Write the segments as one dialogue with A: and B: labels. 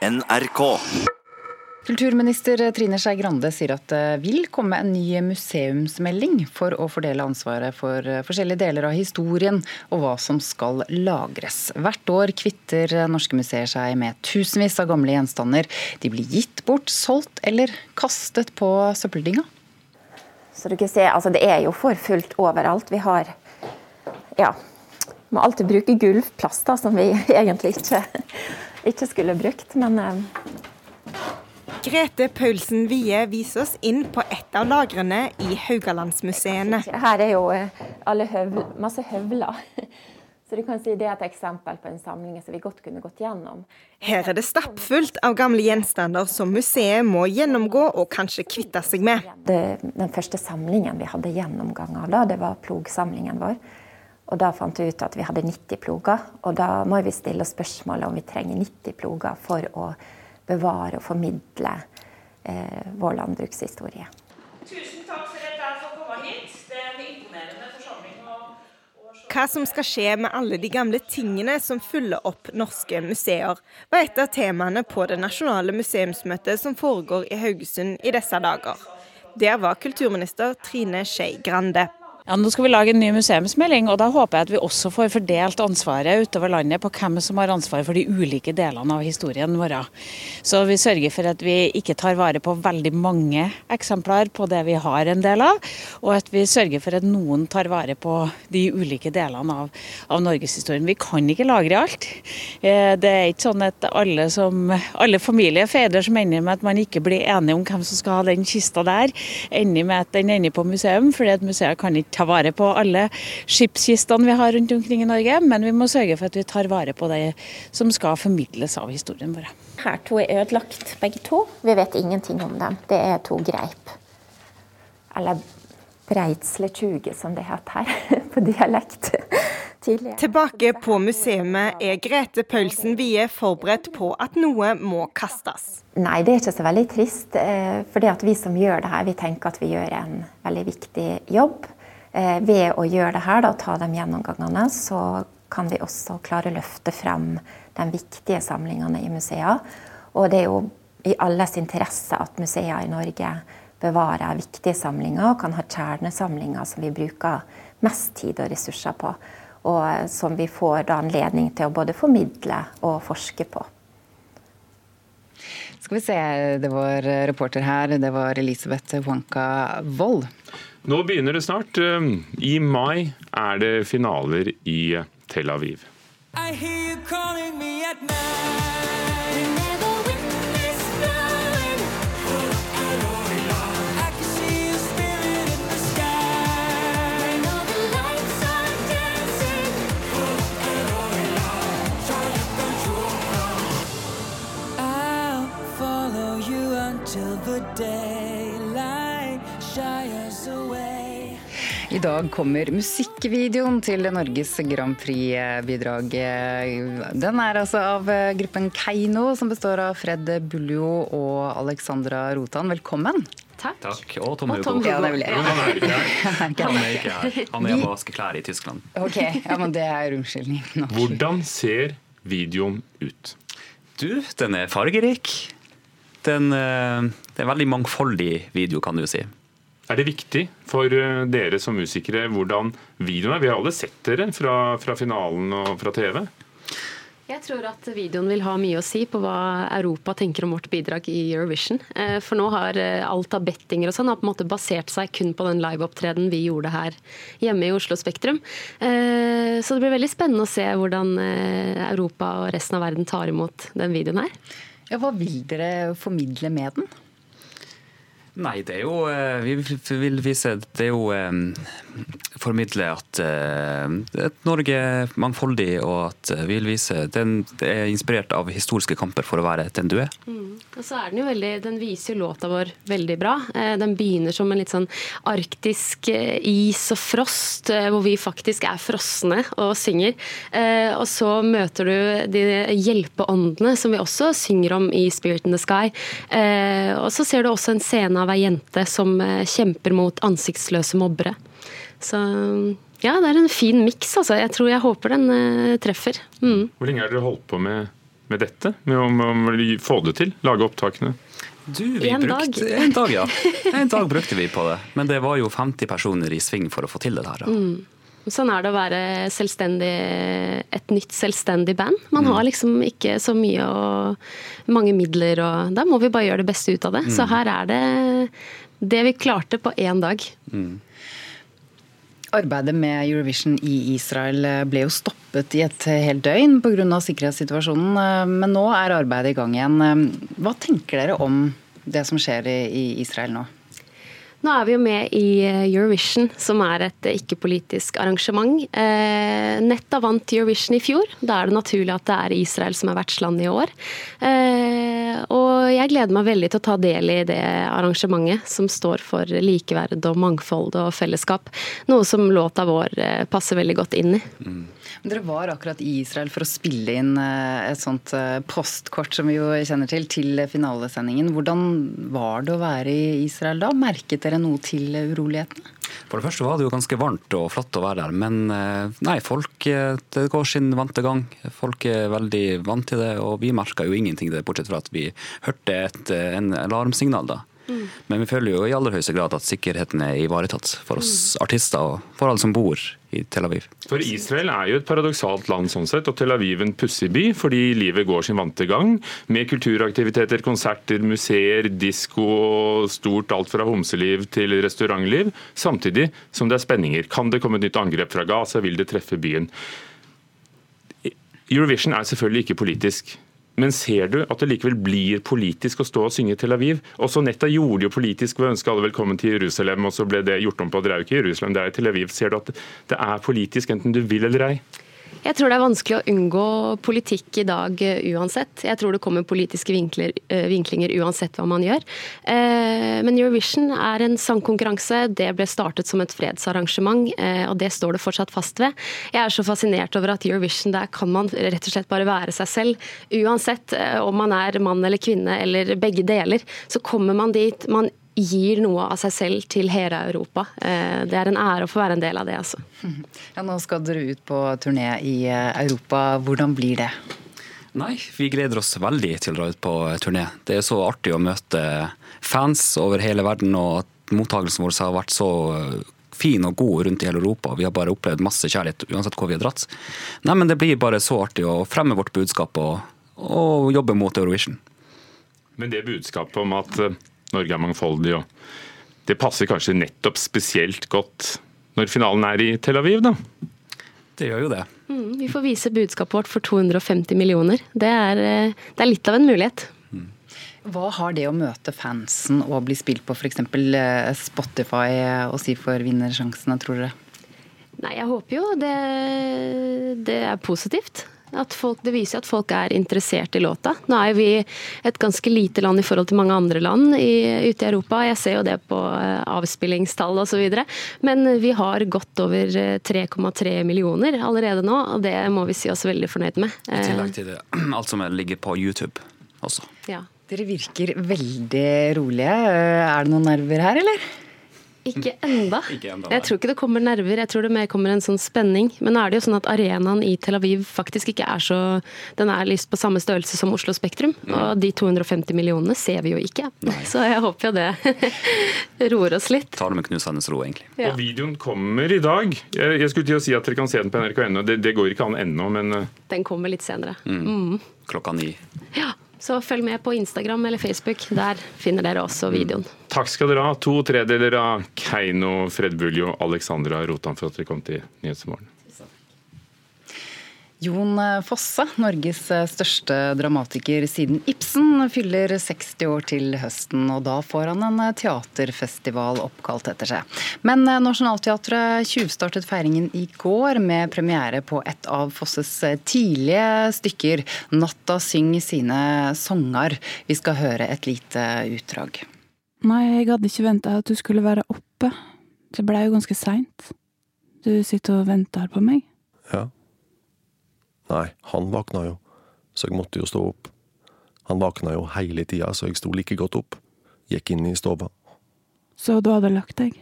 A: NRK.
B: Kulturminister Trine Skei Grande sier at det vil komme en ny museumsmelding for å fordele ansvaret for forskjellige deler av historien og hva som skal lagres. Hvert år kvitter norske museer seg med tusenvis av gamle gjenstander. De blir gitt bort, solgt eller kastet på søppeldynga.
C: Så du kan se, altså Det er jo for fullt overalt. Vi har ja, må alltid bruke gulvplast, da, som vi egentlig ikke, ikke skulle brukt. Men eh,
D: Grete Paulsen Wie viser oss inn på et av lagrene i Haugalandsmuseene.
C: Her er jo eh, høvl, masse høvler. Så du kan si Det er et eksempel på en samling som vi godt kunne gått gjennom.
D: Her er det stappfullt av gamle gjenstander som museet må gjennomgå og kanskje kvitte seg med.
C: Det, den første samlingen vi hadde gjennomgang av, da, det var plogsamlingen vår. Og Da fant vi ut at vi hadde 90 ploger. Og da må vi stille oss spørsmålet om vi trenger 90 ploger for å bevare og formidle eh, vår landbrukshistorie.
E: Tusen takk for at jeg får komme hit. Det er en imponerende forsamling.
D: Hva som skal skje med alle de gamle tingene som fyller opp norske museer, var et av temaene på det nasjonale museumsmøtet som foregår i Haugesund i disse dager. Der var kulturminister Trine Skei Grande.
F: Ja, Nå skal vi lage en ny museumsmelding, og da håper jeg at vi også får fordelt ansvaret utover landet på hvem som har ansvar for de ulike delene av historien vår. Så vi sørger for at vi ikke tar vare på veldig mange eksemplar på det vi har en del av, og at vi sørger for at noen tar vare på de ulike delene av, av norgeshistorien. Vi kan ikke lagre alt. Eh, det er ikke sånn at alle, som, alle familier feider som ender med at man ikke blir enige om hvem som skal ha den kista der, ender med at den ender på museum, fordi at museet kan ikke ta vare på alle skipskistene vi har rundt omkring i Norge, men vi må sørge for at vi tar vare på det som skal formidles av historien vår.
C: Her to er ødelagt, begge to. Vi vet ingenting om dem. Det er to greip. Eller breidsletjuge, som det het her på dialekt.
D: Tidligere. Tilbake på museet er Grete Paulsen Wie forberedt på at noe må kastes.
C: Nei, det er ikke så veldig trist. Eh, For vi som gjør det her, vi tenker at vi gjør en veldig viktig jobb. Eh, ved å gjøre det her, da, ta de gjennomgangene, så kan vi også klare å løfte frem de viktige samlingene i museene. Og det er jo i alles interesse at museer i Norge bevarer viktige samlinger og kan ha kjernesamlinger som vi bruker mest tid og ressurser på. Og som vi får da anledning til å både formidle og forske på.
B: Skal vi se, det var reporter her, det var Elisabeth Wanka Wold.
G: Nå begynner det snart. I mai er det finaler i Tel Aviv.
H: I'll
B: I dag kommer musikkvideoen til Norges Grand Prix-bidrag. Den er altså av gruppen Keiino, som består av Fred Buljo og Alexandra Rotan. Velkommen.
I: Takk. Og Tom
B: Og
I: Hugo.
B: Tom Hugo. Ja, er
I: Jo, Han er ikke her. Han er ikke her. Han er hjemme og vasker klær i Tyskland.
B: Ok, ja, men det er unnskyldning nok.
G: Hvordan ser videoen ut?
I: Du, den er fargerik. Den, eh, det er en veldig mangfoldig video, kan du si.
G: Er det viktig for eh, dere som musikere hvordan videoen er? Vi har alle sett dere fra, fra finalen og fra TV.
J: Jeg tror at videoen vil ha mye å si på hva Europa tenker om vårt bidrag i Eurovision. Eh, For nå har eh, alt av bettinger og sånn har på en måte basert seg kun på den liveopptredenen vi gjorde her hjemme i Oslo Spektrum. Eh, Så det blir veldig spennende å se hvordan Europa og resten av verden tar imot den videoen her.
B: Ja, hva vil dere formidle med den?
I: Nei, det er jo eh, Vi vil vise Det er jo eh, formidle at at Norge er mangfoldig, og at vi vil vise den er inspirert av historiske kamper for å være den du er.
J: Og så er Den jo veldig, den viser jo låta vår veldig bra. Eh, Den begynner som en litt sånn arktisk eh, is og frost, eh, hvor vi faktisk er frosne og synger. Eh, Og så møter du de hjelpeåndene som vi også synger om i Spirit in the Sky. Eh, Og så ser du også en scene av ei jente som eh, kjemper mot ansiktsløse mobbere. Så ja, det er en fin miks, altså. Jeg tror jeg håper den eh, treffer. Mm.
G: Hvor lenge har dere holdt på med med dette? Med å, med å få det til? Lage opptakene?
I: Du, vi
J: En
I: brukte
J: dag.
I: en dag, ja. En dag brukte vi på det. Men det var jo 50 personer i sving for å få til det her. Da.
J: Sånn er det å være et nytt selvstendig band. Man
I: Mm.
J: har liksom ikke så mye og mange midler, og da må vi bare gjøre det beste ut av det.
I: Mm.
J: Så her er det det vi klarte på én dag.
B: Arbeidet med Eurovision i Israel ble jo stoppet i et helt døgn pga. sikkerhetssituasjonen, eh, men nå er arbeidet i gang igjen. Eh, Hva tenker dere om det som skjer i i Israel nå?
J: Nå er vi jo med i Eurovision, som er et ikke-politisk arrangement. Eh, Netta vant Eurovision i fjor. Da er det naturlig at det er Israel som er vertsland i år. Eh, og jeg gleder meg veldig til å ta del i det arrangementet, som står for likeverd og mangfold og fellesskap. Noe som låta vår eh, passer veldig godt inn i.
B: Dere var akkurat i Israel for å spille inn eh, et sånt eh, postkort som vi jo kjenner til, til finalesendingen. Hvordan var det å være i Israel da? Merket dere noe til urolighetene?
I: For det første var det jo ganske varmt og flott å være der, men eh, nei, folk det går sin vante gang. Folk er veldig vant til det, og vi merka jo ingenting til det, bortsett fra at vi hørte et, en alarmsignal da. Men vi føler jo i aller høyeste grad at sikkerheten er ivaretatt for oss artister og for alle som bor i Tel Aviv.
G: For Israel er jo et paradoksalt land sånn sett, og Tel Aviv en pussig by, fordi livet går sin vante gang. Med kulturaktiviteter, konserter, museer, disko og stort alt fra homseliv til restaurantliv. Samtidig som det er spenninger. Kan det komme et nytt angrep fra Gaza? Vil det treffe byen? Eurovision er selvfølgelig ikke politisk. Men ser du at det likevel blir politisk å stå og synge i Tel Aviv? Også Netta gjorde jo politisk ved å ønske alle velkommen til Jerusalem, og så ble det gjort om på. Det er jo ikke Jerusalem, det er Tel Aviv. Ser du at det er politisk, enten du vil eller ei?
J: Jeg tror det er vanskelig å unngå politikk i dag eh, uansett. Jeg tror det kommer politiske vinkler, eh, vinklinger uansett hva man gjør. Eh, Men Eurovision er en sangkonkurranse. Det ble startet som et fredsarrangement, og det står det fortsatt fast ved. Jeg er så fascinert over at Eurovision, der kan man rett og slett bare være seg selv. Uansett om man er mann eller kvinne eller begge deler, så kommer man dit. Man gir noe av seg selv til hele Europa. Eh, Det er en ære å få være en del av det, altså.
B: Ja, nå skal dere ut på turné i eh, Europa. Hvordan blir det?
I: Nei, vi gleder oss veldig til å dra ut på turné. Det er så artig å møte fans over hele verden, og at mottakelsen vår har vært så fin og god rundt i hele Europa. Vi har bare opplevd masse kjærlighet uansett hvor vi har dratt. Nei, men det blir bare så artig å fremme vårt budskap og, og jobbe mot Eurovision.
G: Men det budskapet om at eh, Norge er mangfoldig, og det passer kanskje nettopp spesielt godt når finalen er i Tel Aviv, da?
I: Det gjør jo det.
J: Mm, vi får vise budskapet vårt for 250 millioner. Det er, eh, det er litt av en mulighet.
B: Hva har det å møte fansen og bli spilt på f.eks. Spotify å si for vinnersjansene, tror dere?
J: Nei, jeg håper jo det, det er positivt. At folk, det viser at folk er interessert i låta. Nå er vi et ganske lite land i forhold til mange andre land i, ute i Europa. Jeg ser jo det på eh, avspillingstall osv. Men vi har godt over eh, 3,3 millioner allerede nå, og det må vi si oss veldig fornøyd med.
I: I
J: Eh,
I: tillegg til det, alt som ligger på YouTube også.
J: ja.
B: Dere virker veldig rolige. Er det noen nerver her, eller?
J: Ikke enda.
I: Ikke enda.
J: Jeg tror ikke det kommer nerver, jeg tror det mer kommer en sånn spenning. Men nå er det jo sånn at arenaen i Tel Aviv faktisk ikke er så Den er lyst på samme størrelse som Oslo Spektrum. Og de 250 millionene ser vi jo ikke. Så jeg håper jo det roer oss litt.
I: Tar det med knusende ro, egentlig.
J: Ja.
G: Og videoen kommer i dag. Jeg, jeg skulle til å si at dere kan se den på nrk.no. Det, det går ikke an ennå, men eh,
J: Den kommer litt senere.
I: Klokka ni.
J: Ja, Så følg med på Instagram eller Facebook. Der finner dere også videoen.
G: takk skal dere ha. To tredeler av Keiino Fredbuljo og Alexandra Rotan for at dere kom til Nyhetsmorgen.
B: Jon Fosse, Norges største dramatiker siden Ibsen, fyller 60 år til høsten, og da får han en teaterfestival oppkalt etter seg. Men Nationaltheatret tjuvstartet feiringen i går med premiere på et av Fosses tidlige stykker, 'Natta syng sine songar'. Vi skal høre et lite utdrag.
A: Nei, jeg hadde ikke venta at du skulle være oppe. Det blei jo ganske seint. Du sitter og venter på meg.
K: Ja. Nei, han vakna jo, så jeg måtte jo stå opp. Han vakna jo hele tida, så jeg sto like godt opp. Gikk inn i stova.
A: Så du hadde lagt deg?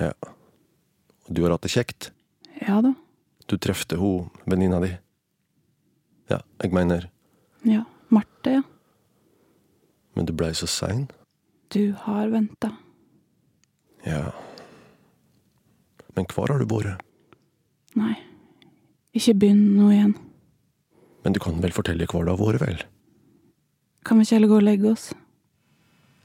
K: Ja. Og du har hatt det kjekt.
A: Ja da.
K: Du trefte hun venninna di. Ja, jeg mener,
A: Ja. Marte, ja.
K: Men du blei så sein.
A: Du har venta.
K: Ja. Men hvor har du vært?
A: Nei. Ikke begynn nå igjen.
K: Men du kan vel fortelle hvor det har vært, vel?
A: Kan vi ikke heller gå og legge oss?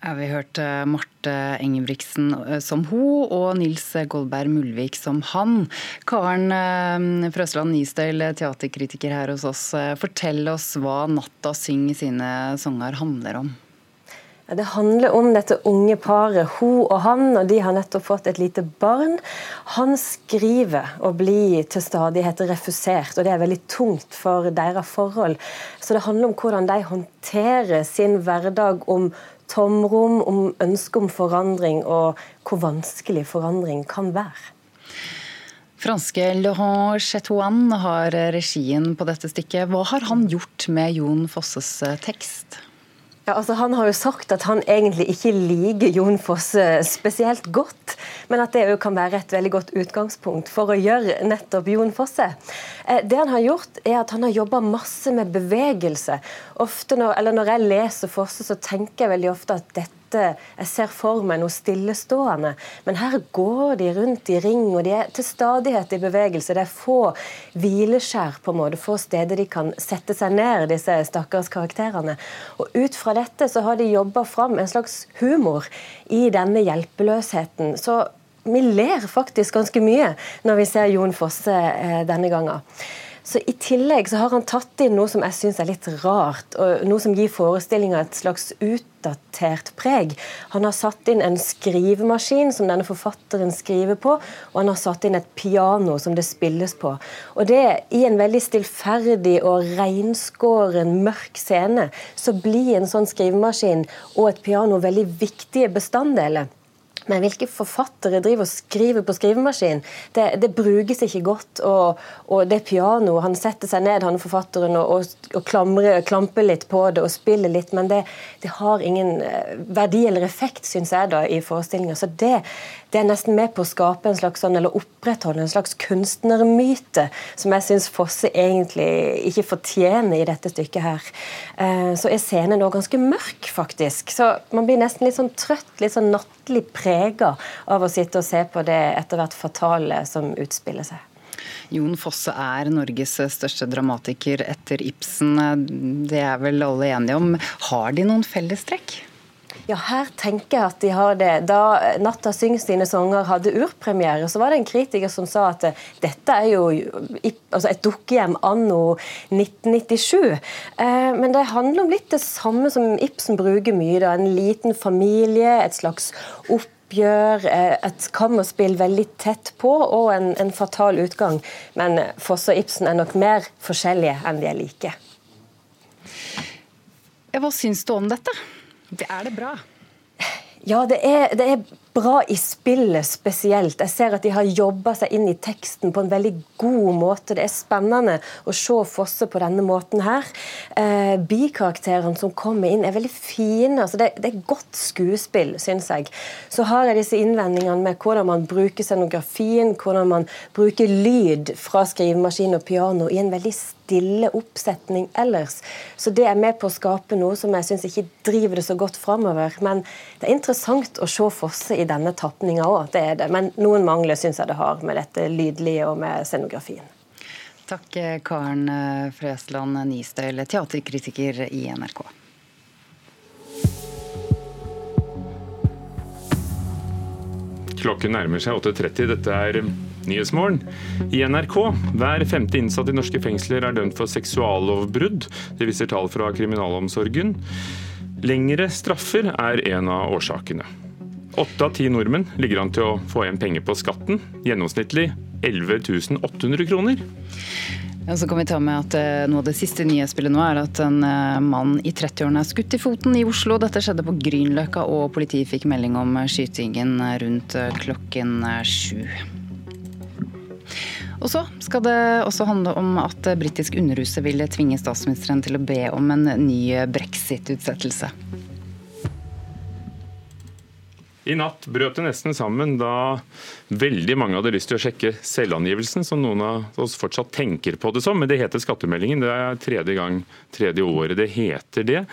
B: Ja, vi hørte Marte Engebrigtsen eh, som ho, og Nils Goldberg Mulvik som han. Karen eh, Frøsland Nystøyl, teaterkritiker her hos oss. Eh, Fortell oss hva Natta syng sine sanger handler om.
L: Det handler om dette unge paret, hun og han, og de har nettopp fått et lite barn. Han skriver og blir til stadighet refusert, og det er veldig tungt for deres forhold. Så det handler om hvordan de håndterer sin hverdag, om tomrom, om ønske om forandring, og hvor vanskelig forandring kan være.
B: Franske Laurent Chetouan har regien på dette stykket. Hva har han gjort med Jon Fosses tekst?
L: Ja, altså Han har jo sagt at han egentlig ikke liker Jon Fosse spesielt godt, men at det jo kan være et veldig godt utgangspunkt for å gjøre nettopp Jon Fosse. Eh, det han har gjort, er at han har jobba masse med bevegelse. Ofte når, eller når jeg leser Fosse, så tenker jeg veldig ofte at dette jeg ser for meg noe stillestående. Men her går de rundt i ring, og de er til stadighet i bevegelse. Det er få hvileskjær, på en måte, få steder de kan sette seg ned, disse stakkars karakterene. Og ut fra dette så har de jobba fram en slags humor i denne hjelpeløsheten. Så vi ler faktisk ganske mye når vi ser Jon Fosse eh, denne gangen. Så I tillegg så har han tatt inn noe som jeg syns er litt rart, og noe som gir forestillinga et slags utdatert preg. Han har satt inn en skrivemaskin som denne forfatteren skriver på, og han har satt inn et piano som det spilles på. Og det I en veldig stillferdig og reinskåren, mørk scene så blir en sånn skrivemaskin og et piano veldig viktige bestanddeler. Men hvilke forfattere driver og skriver på skrivemaskin? Det, det brukes ikke godt. Og, og det pianoet Han setter seg ned, han forfatteren, og, og, klamrer, klamper litt på det og spiller litt, men det, det har ingen eh, verdi eller effekt, syns jeg, da, i forestillinga. Så det, det er nesten med på å skape en slags sånn, eller opprettholde en slags kunstnermyte, som jeg syns Fosse egentlig ikke fortjener i dette stykket her. Eh, så er scenen nå ganske mørk, faktisk. Så man blir nesten litt sånn trøtt, litt sånn nattlig prega av å sitte og se på det etter hvert fatale som utspiller seg.
B: Jon Fosse er Norges største dramatiker etter Ibsen. Det er vel alle enige om. Har de noen fellestrekk?
L: Ja, her tenker jeg at de har det. Da 'Natta syng sine sanger' hadde urpremiere, så var det en kritiker som sa at dette er jo altså et dukkehjem anno 1997. Eh, men det handler om litt det samme som Ibsen bruker mye. Da. En liten familie, et slags oppgjør, eh, et kammerspill veldig tett på, og en, en fatal utgang. Men Fosse og Ibsen er nok mer forskjellige enn de er like.
B: Hva syns du om dette? Er det bra?
L: Ja, det er, det er, bra i spillet spesielt. Jeg ser at de har jobba seg inn i teksten på en veldig god måte. Det er spennende å se Fosse på denne måten her. Eh, bikarakterene som kommer inn, er veldig fine. Altså det, det, er godt skuespill, syns jeg. Så har jeg disse innvendingene med hvordan man bruker scenografien, hvordan man bruker lyd fra skrivemaskin og piano i en veldig stille oppsetning ellers. Så det er med på å skape noe som jeg syns ikke driver det så godt framover. Men det er interessant å se Fosse i denne tapninga òg, det er det. Men noen mangler syns jeg det har med dette lydlige og med scenografien.
B: Takk Karen Frøsland Nistøyl, teaterkritiker i NRK.
G: Klokken nærmer seg 8.30. Dette er Nyhetsmorgen i NRK. Hver femte innsatt i norske fengsler er dømt for seksuallovbrudd. Det viser tall fra kriminalomsorgen. Lengre straffer er en av årsakene. Åtte av ti nordmenn ligger an til å få igjen penger på skatten. Gjennomsnittlig 11 800 kroner.
B: Ja, så kan vi ta med at eh, Noe av det siste nyhetsbildet nå er at en eh, mann i 30-årene er skutt i foten i Oslo. Dette skjedde på Grünerløkka, og politiet fikk melding om skytingen rundt eh, klokken sju. Og så skal det også handle om at britisk Underhuset vil tvinge statsministeren til å be om en ny brexit-utsettelse.
G: I natt brøt det nesten sammen da veldig mange hadde lyst til å sjekke selvangivelsen, som noen av oss fortsatt tenker på det som, men det heter skattemeldingen. Det er tredje gang, tredje året det heter det.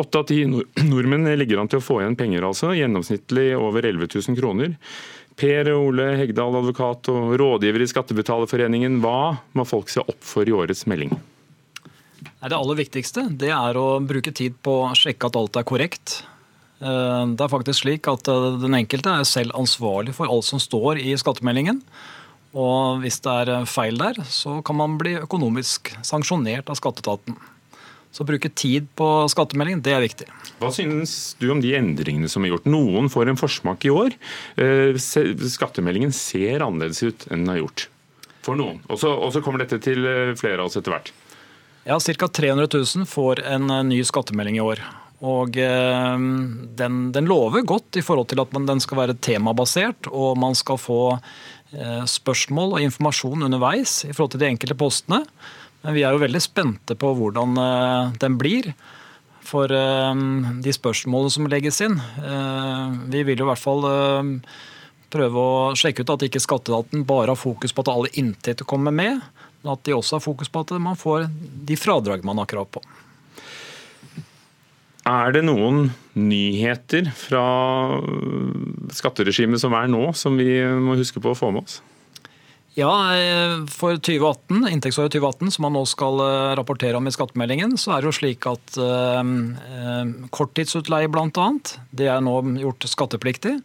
G: Åtte av ti nordmenn ligger an til å få igjen penger, altså. Gjennomsnittlig over 11 000 kroner. Per Ole Hegdal, advokat og rådgiver i Skattebetalerforeningen. Hva må folk se opp for i årets melding?
M: Det aller viktigste det er å bruke tid på å sjekke at alt er korrekt. Eh, det er faktisk slik at eh, Den enkelte er selv ansvarlig for alt som står i skattemeldingen. Og Hvis det er eh, feil der, så kan man bli økonomisk sanksjonert av skatteetaten. Så å bruke tid på skattemeldingen, det er viktig.
G: Hva synes du om de endringene som er gjort? Noen får en forsmak i år. Skattemeldingen ser annerledes ut enn den har gjort. For noen. Og så kommer dette til flere av oss etter hvert.
M: Ja, Ca. 300 000 får en ny skattemelding i år. Og eh, den, den, lover godt i forhold til at man, den skal være temabasert, og man skal få eh, spørsmål og informasjon underveis i forhold til de enkelte postene. Men vi er jo veldig spente på hvordan eh, den blir. For de spørsmålene som legges inn Vi vil jo i hvert fall prøve å sjekke ut at ikke skatteetaten bare har fokus på at alle inntekter kommer med, men at de også har fokus på at man får de fradrag man har krav på.
G: Er det noen nyheter fra skatteregimet som er nå, som vi må huske på å få med oss?
M: Ja, eh, For 2018, inntektsåret 2018, som man nå skal eh, rapportere om i skattemeldingen, så er det jo slik at eh, korttidsutleie bl.a. det er nå gjort skattepliktig.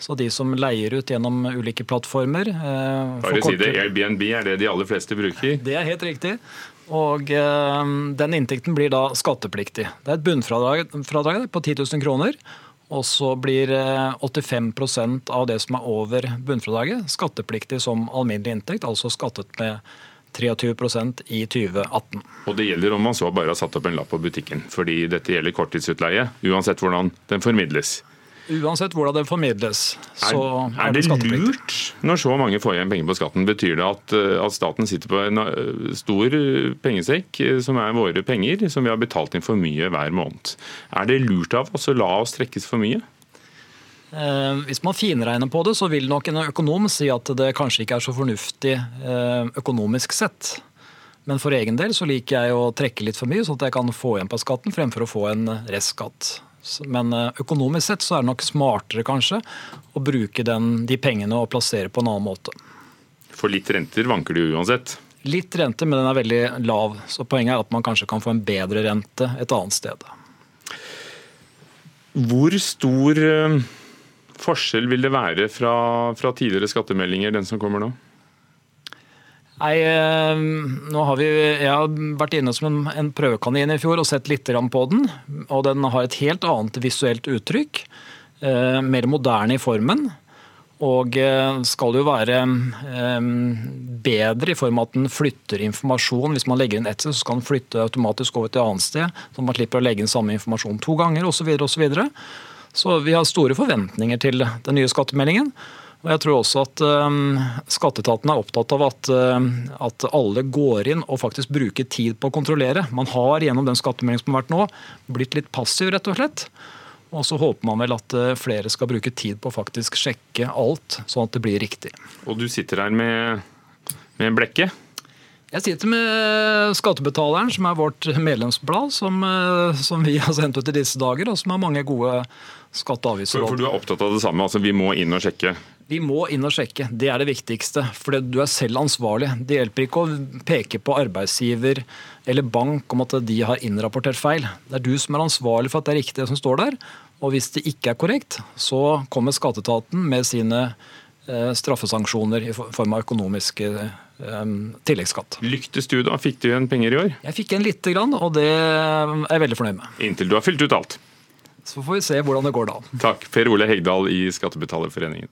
M: Så de som leier ut gjennom ulike plattformer
G: eh, si det, Airbnb er det de aller fleste bruker?
M: Det er helt riktig. Og den inntekten blir da skattepliktig. Det er et bunnfradrag på 10 000 kroner. Og så blir 85 eh, av det som er over bunnfradraget, skattepliktig som alminnelig inntekt, altså skattet med 23% i 2018.
G: Og Det gjelder om man så bare har satt opp en lapp på butikken, fordi dette gjelder korttidsutleie, uansett hvordan den formidles.
M: Uansett hvordan det formidles, så
G: er, er det, det lurt når så mange får igjen penger på skatten? Betyr det at, eh, at, staten sitter på en eh, stor eh, pengesekk, som er våre penger, som vi har betalt inn for mye hver måned? Er det lurt av oss å la oss trekkes for mye?
M: Hvis man finregner på det, så vil nok en økonom si at det kanskje ikke er så fornuftig økonomisk sett. Men for egen del så liker jeg å trekke litt for mye, sånn at jeg kan få igjen på skatten fremfor å få en restskatt. Men eh, økonomisk sett så er det nok smartere kanskje å bruke den, de pengene og plassere på en annen måte.
G: For litt renter vanker det uansett?
M: Litt rente, men den er veldig lav. Så poenget er at man kanskje kan få en bedre rente et annet sted.
G: Hvor stor eh, forskjell vil det være fra, fra tidligere skattemeldinger, den som kommer nå?
M: Nei, eh, nå har vi, Jeg har vært inne som en, prøvekanin i fjor og sett litt på den. og Den har et helt annet visuelt uttrykk. Eh, mer moderne i formen. Og eh, skal jo være eh, bedre i form av at den flytter informasjon. Hvis man legger inn ett sted, så skal den flytte automatisk over til et annet sted. Så man slipper å legge inn samme informasjon to ganger osv. Så, videre, og så, videre. så vi har store forventninger til den nye skattemeldingen. Og jeg tror også at um, Skatteetaten er opptatt av at, uh, at, alle går inn og faktisk bruker tid på å kontrollere. Man har gjennom den skattemeldingen som har vært nå, blitt litt passiv, rett og slett. Og så håper man vel at uh, flere skal bruke tid på å faktisk sjekke alt, sånn at det blir riktig.
G: Og du sitter her med, med blekket?
M: Jeg sitter med Skattebetaleren, som er vårt medlemsblad, som, uh, som vi har sendt ut i disse dager, og som har mange gode skatte- og avgiftsråd.
G: For, for du er opptatt av det samme, altså vi må inn og sjekke?
M: Vi må inn og sjekke. Det er det viktigste. For du er selv ansvarlig. Det hjelper ikke å peke på arbeidsgiver eller bank om at de har innrapportert feil. Det er du som er ansvarlig for at det er riktig det som står der. Og hvis det ikke er korrekt, så kommer skatteetaten med sine eh, straffesanksjoner i form av økonomisk eh, tilleggsskatt.
G: Lyktes du da? Fikk du igjen penger i år?
M: Jeg fikk igjen lite grann, og det er jeg veldig fornøyd med.
G: Inntil du har fylt ut alt?
M: Så får vi se hvordan det går da.
G: Takk. Per Ole Hegdal i Skattebetalerforeningen.